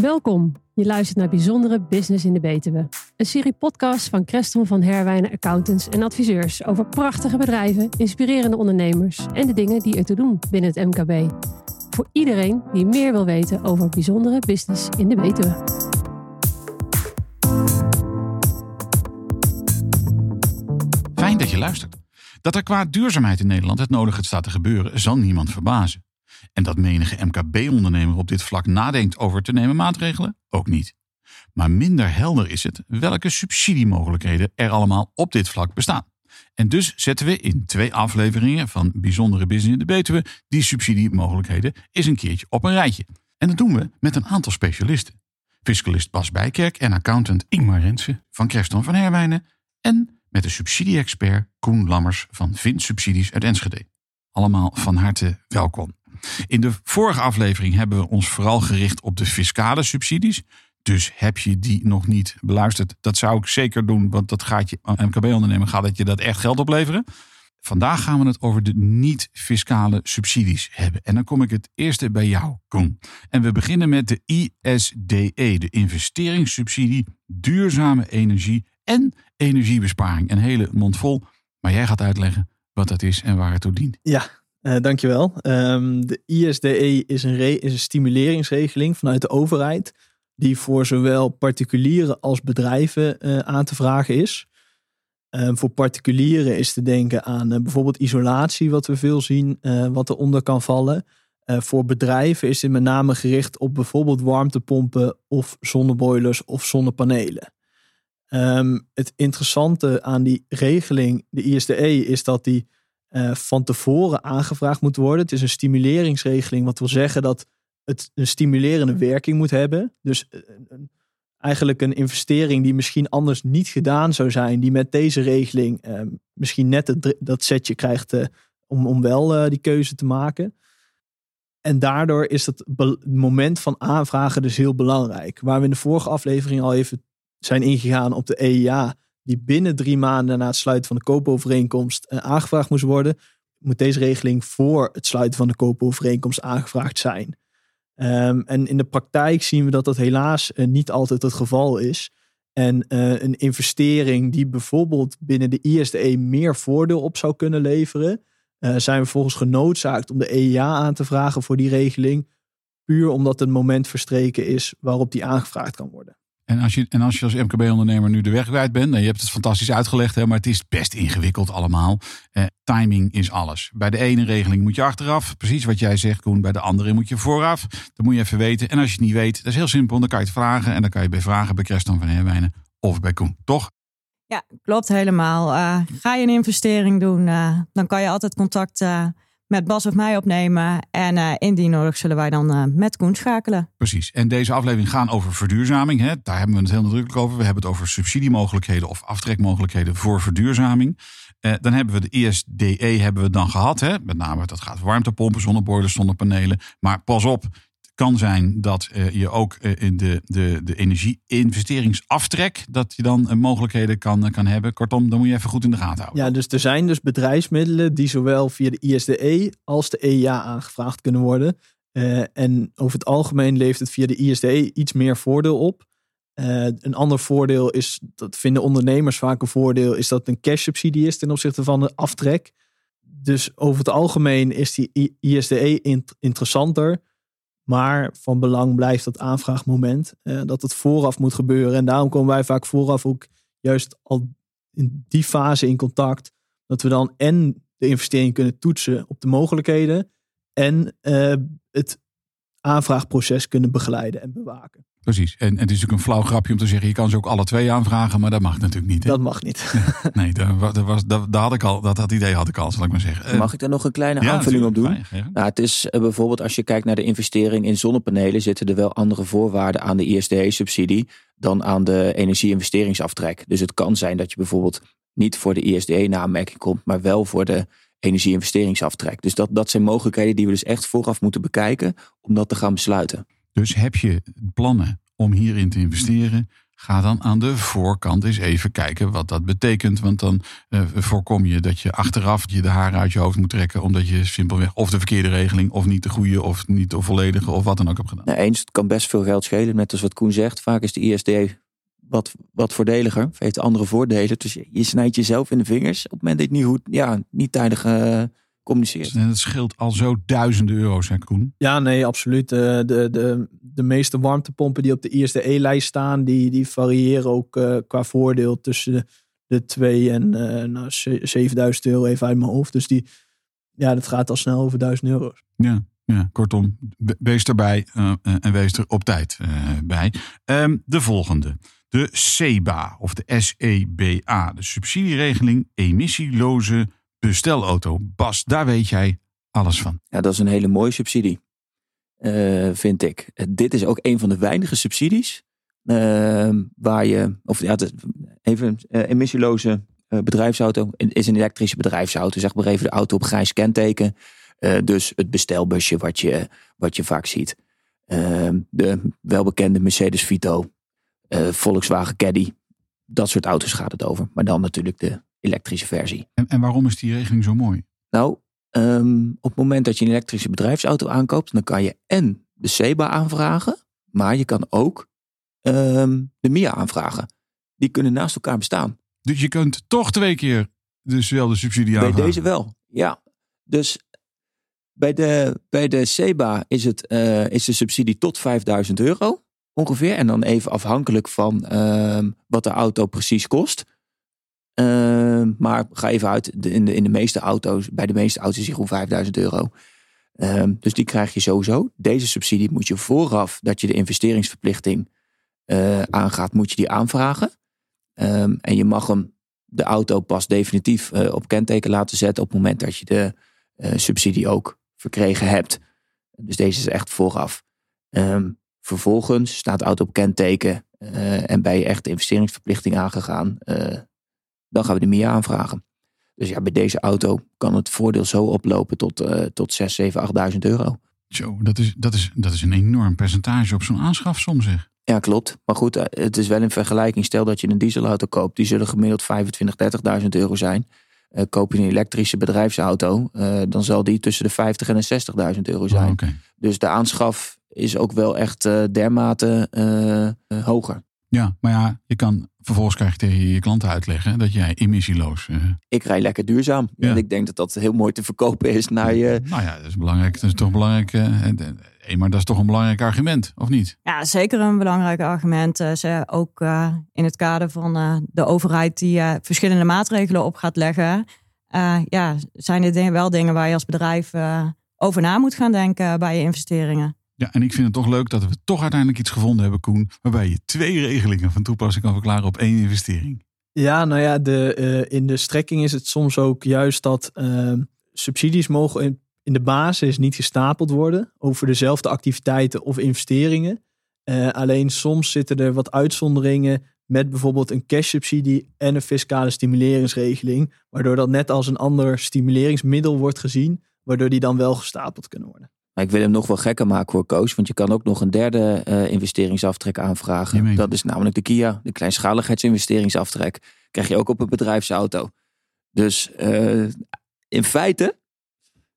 Welkom. Je luistert naar Bijzondere Business in de Betuwe. Een serie podcast van Creston van Herwijnen Accountants en adviseurs over prachtige bedrijven, inspirerende ondernemers en de dingen die ertoe doen binnen het MKB. Voor iedereen die meer wil weten over bijzondere business in de Betuwe. Fijn dat je luistert. Dat er qua duurzaamheid in Nederland het nodige staat te gebeuren, zal niemand verbazen. En dat menige MKB-ondernemer op dit vlak nadenkt over te nemen maatregelen, ook niet. Maar minder helder is het welke subsidiemogelijkheden er allemaal op dit vlak bestaan. En dus zetten we in twee afleveringen van Bijzondere Business in de Betuwe die subsidiemogelijkheden eens een keertje op een rijtje. En dat doen we met een aantal specialisten. Fiscalist Bas Bijkerk en accountant Ingmar Rensen van Creston van Herwijnen en met de subsidie-expert Koen Lammers van Vint Subsidies uit Enschede. Allemaal van harte welkom. In de vorige aflevering hebben we ons vooral gericht op de fiscale subsidies. Dus heb je die nog niet beluisterd, dat zou ik zeker doen, want dat gaat je MKB-ondernemer gaat dat je dat echt geld opleveren. Vandaag gaan we het over de niet-fiscale subsidies hebben. En dan kom ik het eerste bij jou, Koen. En we beginnen met de ISDE, de investeringssubsidie duurzame energie en energiebesparing. Een hele mond vol, maar jij gaat uitleggen wat dat is en waar het toe dient. Ja, uh, dankjewel. Um, de ISDE is een, een stimuleringsregeling vanuit de overheid, die voor zowel particulieren als bedrijven uh, aan te vragen is. Um, voor particulieren is te denken aan uh, bijvoorbeeld isolatie, wat we veel zien, wat eronder kan vallen. voor bedrijven is dit met name gericht op bijvoorbeeld warmtepompen of zonneboilers of zonnepanelen. Um, het interessante aan die regeling, de ISDE, is dat die uh, van tevoren aangevraagd moet worden. Het is een stimuleringsregeling, wat wil zeggen dat het een stimulerende werking moet hebben. Dus uh, eigenlijk een investering die misschien anders niet gedaan zou zijn, die met deze regeling uh, misschien net het, dat setje krijgt om, om wel die keuze te maken. En daardoor is het moment van aanvragen dus heel belangrijk. Waar we in de vorige aflevering al even zijn ingegaan op de EIA, die binnen drie maanden na het sluiten van de koopovereenkomst uh, aangevraagd moest worden, moet deze regeling voor het sluiten van de koopovereenkomst aangevraagd zijn. Um, en in de praktijk zien we dat dat helaas uh, niet altijd het geval is. En uh, een investering die bijvoorbeeld binnen de ISDE meer voordeel op zou kunnen leveren, zijn we volgens genoodzaakt om de EIA aan te vragen voor die regeling. Puur omdat het moment verstreken is waarop die aangevraagd kan worden. En als je, en als, je als MKB-ondernemer nu de weg kwijt bent, en je hebt het fantastisch uitgelegd, hè, maar het is best ingewikkeld allemaal. Eh, timing is alles. Bij de ene regeling moet je achteraf, precies wat jij zegt, Koen. Bij de andere moet je vooraf. Dat moet je even weten. En als je het niet weet, dat is heel simpel. Dan kan je het vragen. En dan kan je bij vragen bij Creston van Herwijnen of bij Koen, toch? Ja, klopt helemaal. Uh, ga je een investering doen, uh, dan kan je altijd contact uh, met Bas of mij opnemen. En uh, indien nodig zullen wij dan uh, met Koen schakelen. Precies. En deze aflevering gaan over verduurzaming. Hè? Daar hebben we het heel nadrukkelijk over. We hebben het over subsidiemogelijkheden of aftrekmogelijkheden voor verduurzaming. Uh, dan hebben we de ISDE hebben we dan gehad. Hè? Met name dat gaat warmtepompen, zonneboilers, zonnepanelen. Maar pas op, kan zijn dat uh, je ook uh, in de, de, de energie-investeringsaftrek, dat je dan uh, mogelijkheden kan, kan hebben. Kortom, dan moet je even goed in de gaten houden. Ja, dus er zijn dus bedrijfsmiddelen die zowel via de ISDE als de EIA aangevraagd kunnen worden. en over het algemeen levert het via de ISDE iets meer voordeel op. een ander voordeel is, dat vinden ondernemers vaak een voordeel, is dat het een cash subsidie is ten opzichte van de aftrek. Dus over het algemeen is die ISDE int interessanter. Maar van belang blijft dat aanvraagmoment. Uh, dat het vooraf moet gebeuren. En daarom komen wij vaak vooraf ook juist al in die fase in contact. Dat we dan en de investering kunnen toetsen op de mogelijkheden. En uh, het aanvraagproces kunnen begeleiden en bewaken. Precies. En, en, het is natuurlijk een flauw grapje om te zeggen, je kan ze ook alle twee aanvragen, maar dat mag natuurlijk niet. Hè? Dat mag niet. nee, dat, was, dat, had ik al, dat, dat idee had ik al, zal ik maar zeggen. Mag ik daar nog een kleine ja, aanvulling op doen? Ja. Nou, het is uh, bijvoorbeeld als je kijkt naar de investering in zonnepanelen, zitten er wel andere voorwaarden aan de ISDE-subsidie dan aan de energie-investeringsaftrek. Dus het kan zijn dat je bijvoorbeeld niet voor de ISDE-naammerking komt, maar wel voor de energie-investeringsaftrek. Dus dat, dat zijn mogelijkheden die we dus echt vooraf moeten bekijken om dat te gaan besluiten. Dus heb je plannen om hierin te investeren? Ga dan aan de voorkant eens even kijken wat dat betekent. Want dan uh, voorkom je dat je achteraf je de haren uit je hoofd moet trekken. Omdat je simpelweg of de verkeerde regeling, of niet de goede, of niet de volledige, of wat dan ook hebt gedaan. Nou, eens, het kan best veel geld schelen. Net als wat Koen zegt. Vaak is de ISD wat, wat voordeliger. Of heeft andere voordelen. Dus je, snijdt jezelf in de vingers. Op het moment dat je niet goed, ja, niet tijdig uh, communiceert. En het scheelt al zo duizenden euro's, hè Koen? Ja, nee, absoluut. Uh, de, de, de meeste warmtepompen die op de ISDE-lijst staan, die, die variëren ook uh, qua voordeel tussen de, de 2 en uh, nou, 7000 euro even uit mijn hoofd. Dus die, ja, dat gaat al snel over 1000 euro's. Ja, ja, kortom, wees erbij uh, en wees er op tijd bij. Um, de volgende. De SEBA of de SEBA, de subsidieregeling emissieloze bestelauto. Bas, daar weet jij alles van. Ja, dat is een hele mooie subsidie. Uh, vind ik. Dit is ook een van de weinige subsidies uh, waar je, of ja, even uh, emissieloze bedrijfsauto is een elektrische bedrijfsauto. Zeg maar even de auto op grijs kenteken. dus het bestelbusje wat je, wat je vaak ziet. Ehm, de welbekende Mercedes Vito, Volkswagen Caddy. Dat soort auto's gaat het over. Maar dan natuurlijk de elektrische versie. En, en waarom is die regeling zo mooi? Nou, Um, op het moment dat je een elektrische bedrijfsauto aankoopt, dan kan je en de SEBA aanvragen, maar je kan ook um, de MIA aanvragen. Die kunnen naast elkaar bestaan. Dus je kunt toch twee keer dezelfde subsidie aanvragen? Bij deze wel, ja. Dus bij de, bij de SEBA is, het, uh, is de subsidie tot 5000 euro ongeveer. En dan even afhankelijk van uh, wat de auto precies kost. Ehm, maar ga even uit, in, de, in de meeste auto's, bij de meeste auto's is gewoon 5000 euro. Ehm, dus die krijg je sowieso. Deze subsidie moet je vooraf dat je de investeringsverplichting uh, aangaat, moet je die aanvragen. En je mag hem, de auto pas definitief uh, op kenteken laten zetten op het moment dat je de uh, subsidie ook verkregen hebt. Dus deze is echt vooraf. Vervolgens staat de auto op kenteken en ben je echt de investeringsverplichting aangegaan dan gaan we de MIA aanvragen. Dus ja, bij deze auto kan het voordeel zo oplopen tot, uh, tot 6, 7, 8.000 euro. Zo, dat is, dat, is, dat is een enorm percentage op zo'n aanschafsom zeg. Ja, klopt. Maar goed, eh, het is wel een vergelijking. Stel dat je een dieselauto koopt, die zullen gemiddeld 25, 30.000 euro zijn. Uh, koop je een elektrische bedrijfsauto, uh, dan zal die tussen de 50 en de 60.000 euro zijn. Oh, okay. Dus de aanschaf is ook wel echt uh, dermate hoger. Ja, maar ja, je kan vervolgens krijg je tegen je klanten uitleggen dat jij emissieloos. Uh... Ik rij lekker duurzaam. Ja. En ik denk dat dat heel mooi te verkopen is naar je. Nou ja, dat is belangrijk. Dat is toch belangrijk. Uh, maar dat is toch een belangrijk argument, of niet? Ja, zeker een belangrijk argument. Uh, ze ook in het kader van de overheid die verschillende maatregelen op gaat leggen. ja, zijn er wel dingen waar je als bedrijf over na moet gaan denken bij je investeringen. Ja, en ik vind het toch leuk dat we toch uiteindelijk iets gevonden hebben, Koen, waarbij je twee regelingen van toepassing kan verklaren op één investering. Ja, nou ja, de, uh, in de strekking is het soms ook juist dat uh, subsidies mogen in, de basis niet gestapeld worden over dezelfde activiteiten of investeringen. Uh, alleen soms zitten er wat uitzonderingen met bijvoorbeeld een cash-subsidie en een fiscale stimuleringsregeling, waardoor dat net als een ander stimuleringsmiddel wordt gezien, waardoor die dan wel gestapeld kunnen worden. Ik wil hem nog wel gekker maken voor Koos. Want je kan ook nog een derde uh, investeringsaftrek aanvragen. Dat is namelijk de Kia. De kleinschaligheidsinvesteringsaftrek. Krijg je ook op een bedrijfsauto. Dus uh, in feite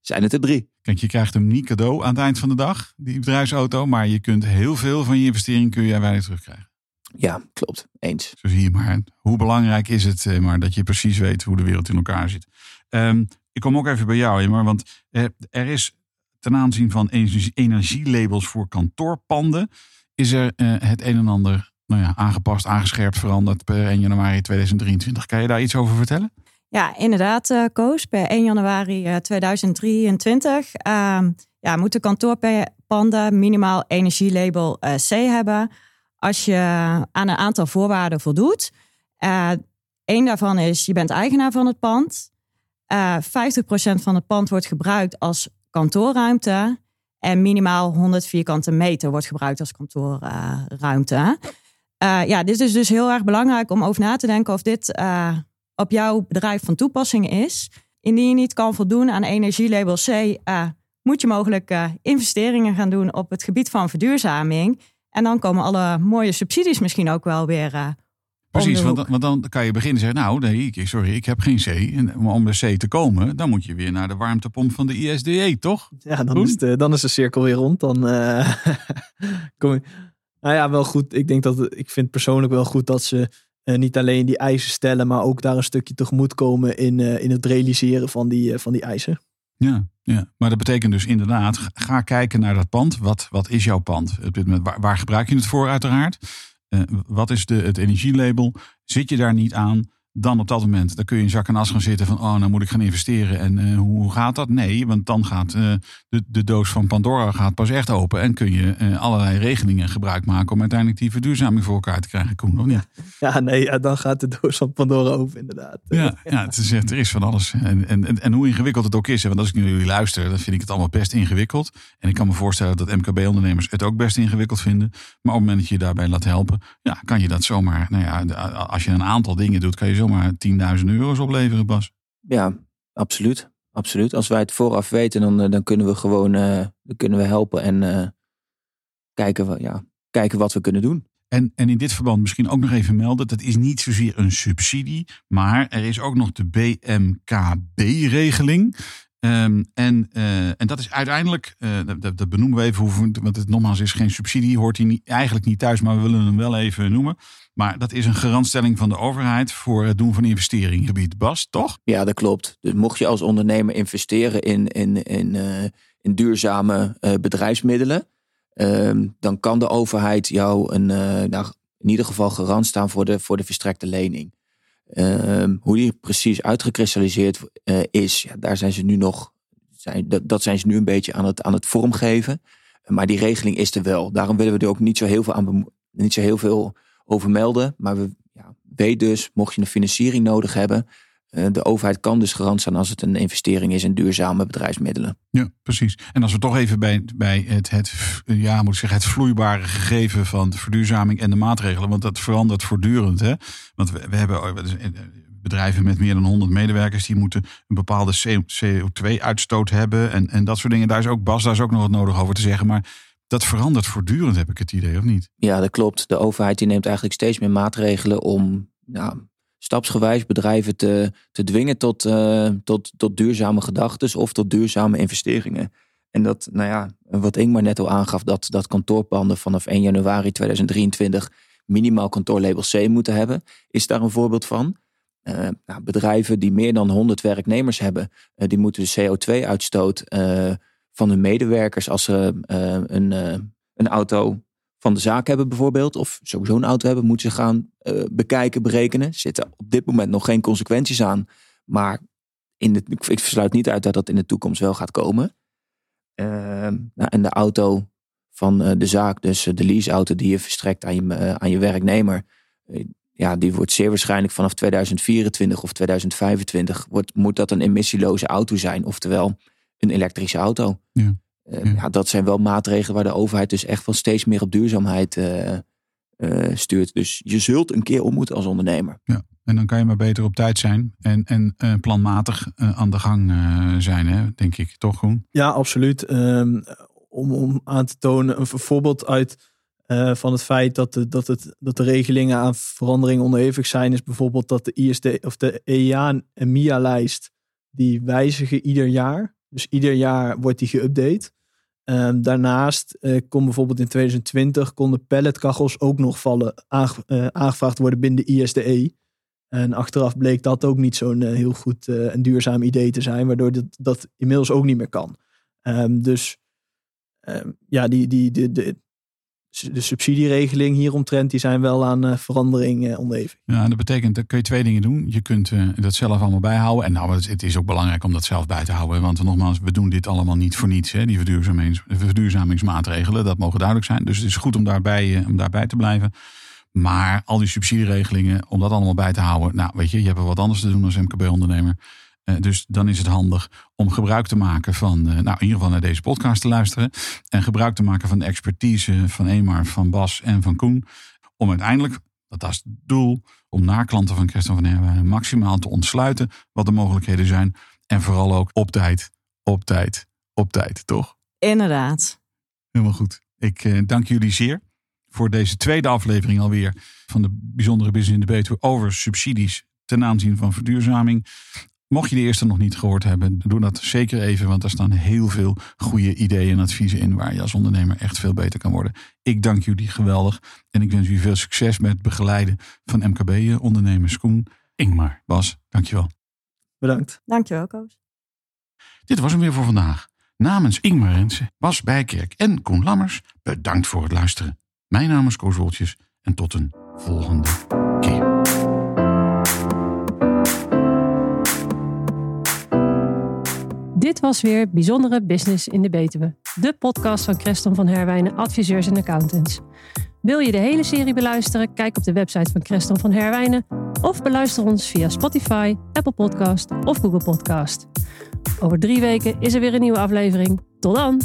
zijn het er drie. Kijk, je krijgt hem niet cadeau aan het eind van de dag, die bedrijfsauto. Maar je kunt heel veel van je investering kun je weinig terugkrijgen. Ja, klopt. Eens. Zo zie je maar. Hoe belangrijk is het eh, maar dat je precies weet hoe de wereld in elkaar zit. Um, ik kom ook even bij jou, maar want er is ten aanzien van energielabels voor kantoorpanden is er uh, het een en ander nou ja, aangepast, aangescherpt, veranderd per 1 januari 2023. Kan je daar iets over vertellen? Ja, inderdaad, uh, Koos. Per 1 januari uh, 2023 ja, moeten kantoorpanden minimaal energielabel C hebben. Als je aan een aantal voorwaarden voldoet. Eén daarvan is, je bent eigenaar van het pand. 50% van het pand wordt gebruikt als kantoorruimte. En minimaal 100 vierkante meter wordt gebruikt als kantoorruimte. Uh, ja, dit is dus heel erg belangrijk om over na te denken of dit uh, op jouw bedrijf van toepassing is. Indien je niet kan voldoen aan energielabel C, uh, moet je mogelijk investeringen gaan doen op het gebied van verduurzaming. En dan komen alle mooie subsidies misschien ook wel weer. Precies, want, want, dan kan je beginnen zeggen: Nou, nee, sorry, ik heb geen C. En om bij C te komen, dan moet je weer naar de warmtepomp van de ISDE, toch? Ja, dan, is de, dan is de cirkel weer rond. Dan uh, kom je. Nou ja, wel goed. Ik denk dat ik vind persoonlijk wel goed dat ze uh, niet alleen die eisen stellen, maar ook daar een stukje tegemoet komen in, uh, in het realiseren van die, van die eisen. Ja, ja, maar dat betekent dus inderdaad, ga kijken naar dat pand. Wat, wat is jouw pand? Waar, waar gebruik je het voor uiteraard? Uh, wat is de, het energielabel? Zit je daar niet aan? Dan op dat moment dan kun je in zak en as gaan zitten van oh, nou moet ik gaan investeren. En uh, hoe gaat dat? Nee, want dan gaat uh, de, de doos van Pandora gaat pas echt open. En kun je uh, allerlei regelingen gebruik maken om uiteindelijk die verduurzaming voor elkaar te krijgen, Koen, of niet? Ja, nee, ja, dan gaat de doos van Pandora open, inderdaad. Ja, ja het is, er is van alles. En, en, en, hoe ingewikkeld het ook is, want als ik nu jullie luister, dan vind ik het allemaal best ingewikkeld. En ik kan me voorstellen dat MKB-ondernemers het ook best ingewikkeld vinden. Maar op het moment dat je je daarbij laat helpen, ja, kan je dat zomaar, nou ja, als je een aantal dingen doet, kan je zomaar 10.000 euro's opleveren, Bas. Ja, absoluut. Absoluut. Als wij het vooraf weten, dan, eh, dan kunnen we gewoon uh, dan kunnen we helpen en uh, kijken, ja, kijken wat we kunnen doen. En, en in dit verband misschien ook nog even melden: dat is niet zozeer een subsidie, maar er is ook nog de BMKB-regeling. Um, en, uh, en dat is uiteindelijk, uh, dat, benoemen we even, hoe, want het nogmaals is geen subsidie, hoort hij niet, eigenlijk niet thuis, maar we willen hem wel even noemen. Maar dat is een garantstelling van de overheid voor het doen van investeringgebied. Bas, toch? Ja, dat klopt. Dus mocht je als ondernemer investeren in, in, in, uh, in duurzame bedrijfsmiddelen, ehm, dan kan de overheid jou een, nou, in ieder geval garant staan voor de, voor de verstrekte lening. Ehm, hoe die precies uitgekristalliseerd uh, is, ja, daar zijn ze nu nog, zijn, dat, dat zijn ze nu een beetje aan het, aan het vormgeven. Maar die regeling is er wel. Daarom willen we er ook niet zo heel veel, aan, niet zo heel veel over melden. Maar we ja, weet dus, mocht je een financiering nodig hebben, uh, de overheid kan dus garant staan als het een investering is in duurzame bedrijfsmiddelen. Ja, precies. En als we toch even bij, bij het, het, ja, moet ik zeggen, het vloeibare gegeven van de verduurzaming en de maatregelen, want dat verandert voortdurend. Hè? Want we, we hebben oh, eh, bedrijven met meer dan 100 medewerkers, die moeten een bepaalde CO2-uitstoot hebben en, en dat soort dingen. Daar is ook Bas, daar is ook nog wat nodig over te zeggen. Maar dat verandert voortdurend, heb ik het idee, of niet? Ja, dat klopt. De overheid die neemt eigenlijk steeds meer maatregelen om nou, stapsgewijs bedrijven te, te dwingen tot, uh, tot, tot duurzame gedachten of tot duurzame investeringen. En dat, nou ja, wat Ingmar net al aangaf, dat, dat kantoorpanden vanaf 1 januari 2023 minimaal kantoorlabel C moeten hebben, is daar een voorbeeld van. Uh, nou, bedrijven die meer dan 100 werknemers hebben, uh, die moeten de CO2-uitstoot van hun medewerkers als ze een, een auto van de zaak hebben bijvoorbeeld, of sowieso een auto hebben, moeten ze gaan uh, bekijken, berekenen. Er zitten op dit moment nog geen consequenties aan. Maar in de, ik versluit niet uit dat dat in de toekomst wel gaat komen. Uh, nou, en de auto van uh, de zaak, dus de leaseauto die je verstrekt aan je, aan je werknemer, ja, die wordt zeer waarschijnlijk vanaf 2024 of 2025 wordt, moet dat een emissieloze auto zijn, oftewel een elektrische auto. Ja. Uh, ja. dat zijn wel maatregelen waar de overheid dus echt wel steeds meer op duurzaamheid uh, uh, stuurt. Dus je zult een keer om moeten als ondernemer. Ja, en dan kan je maar beter op tijd zijn en, en planmatig aan de gang zijn, hè, denk ik. Toch, Groen? Ja, absoluut. Um, om, om aan te tonen, een voorbeeld uit van het feit dat de, dat, het, dat de regelingen aan verandering onderhevig zijn, is bijvoorbeeld dat de ISD of de EA en MIA-lijst die wijzigen ieder jaar. Dus ieder jaar wordt die geüpdate. Um, daarnaast uh, kon bijvoorbeeld in 2020 konden pelletkachels ook nog vallen, uh, aangevraagd worden binnen de ISDE. En achteraf bleek dat ook niet zo'n uh, heel goed en duurzaam idee te zijn, waardoor dat, dat inmiddels ook niet meer kan. Um, dus um, ja, die, die, de, de, de subsidieregeling hieromtrent, die zijn wel aan uh, verandering uh, onderhevig. Ja, dat betekent, dat kun je twee dingen doen. Je kunt uh, dat zelf allemaal bijhouden. En nou, het, is ook belangrijk om dat zelf bij te houden. Want nogmaals, we doen dit allemaal niet voor niets. Hè, die verduurzamings, verduurzamingsmaatregelen, dat mogen duidelijk zijn. Dus het is goed om daarbij, om daarbij te blijven. Maar al die subsidieregelingen, om dat allemaal bij te houden. Nou, weet je, je hebt er wat anders te doen als MKB-ondernemer. Uh, dus dan is het handig om gebruik te maken van, uh, nou in ieder geval naar deze podcast te luisteren. En gebruik te maken van de expertise van Emar, van Bas en van Koen. Om uiteindelijk, dat is het doel, om naar klanten van Christian van Herwijnen maximaal te ontsluiten wat de mogelijkheden zijn. En vooral ook op tijd, op tijd, op tijd, toch? Inderdaad. Helemaal goed. Ik uh, dank jullie zeer voor deze tweede aflevering alweer van de bijzondere business in de Betuwe over subsidies ten aanzien van verduurzaming. Mocht je de eerste nog niet gehoord hebben, doe dat zeker even, want daar staan heel veel goede ideeën en adviezen in waar je als ondernemer echt veel beter kan worden. Ik dank jullie geweldig en ik wens jullie veel succes met het begeleiden van MKB-ondernemers. Koen, Ingmar, Bas, dankjewel. Bedankt. Dankjewel, Koos. Dit was hem weer voor vandaag. Namens Ingmar Rensen, Bas Bijkerk en Koen Lammers, bedankt voor het luisteren. Mijn naam is Koos Woltjes en tot een volgende Dit was weer Bijzondere Business in de Betuwe. De podcast van Creston van Herwijnen Adviseurs en Accountants. Wil je de hele serie beluisteren? Kijk op de website van Creston van Herwijnen. Of beluister ons via Spotify, Apple Podcast of Google Podcast. Over drie weken is er weer een nieuwe aflevering. Tot dan!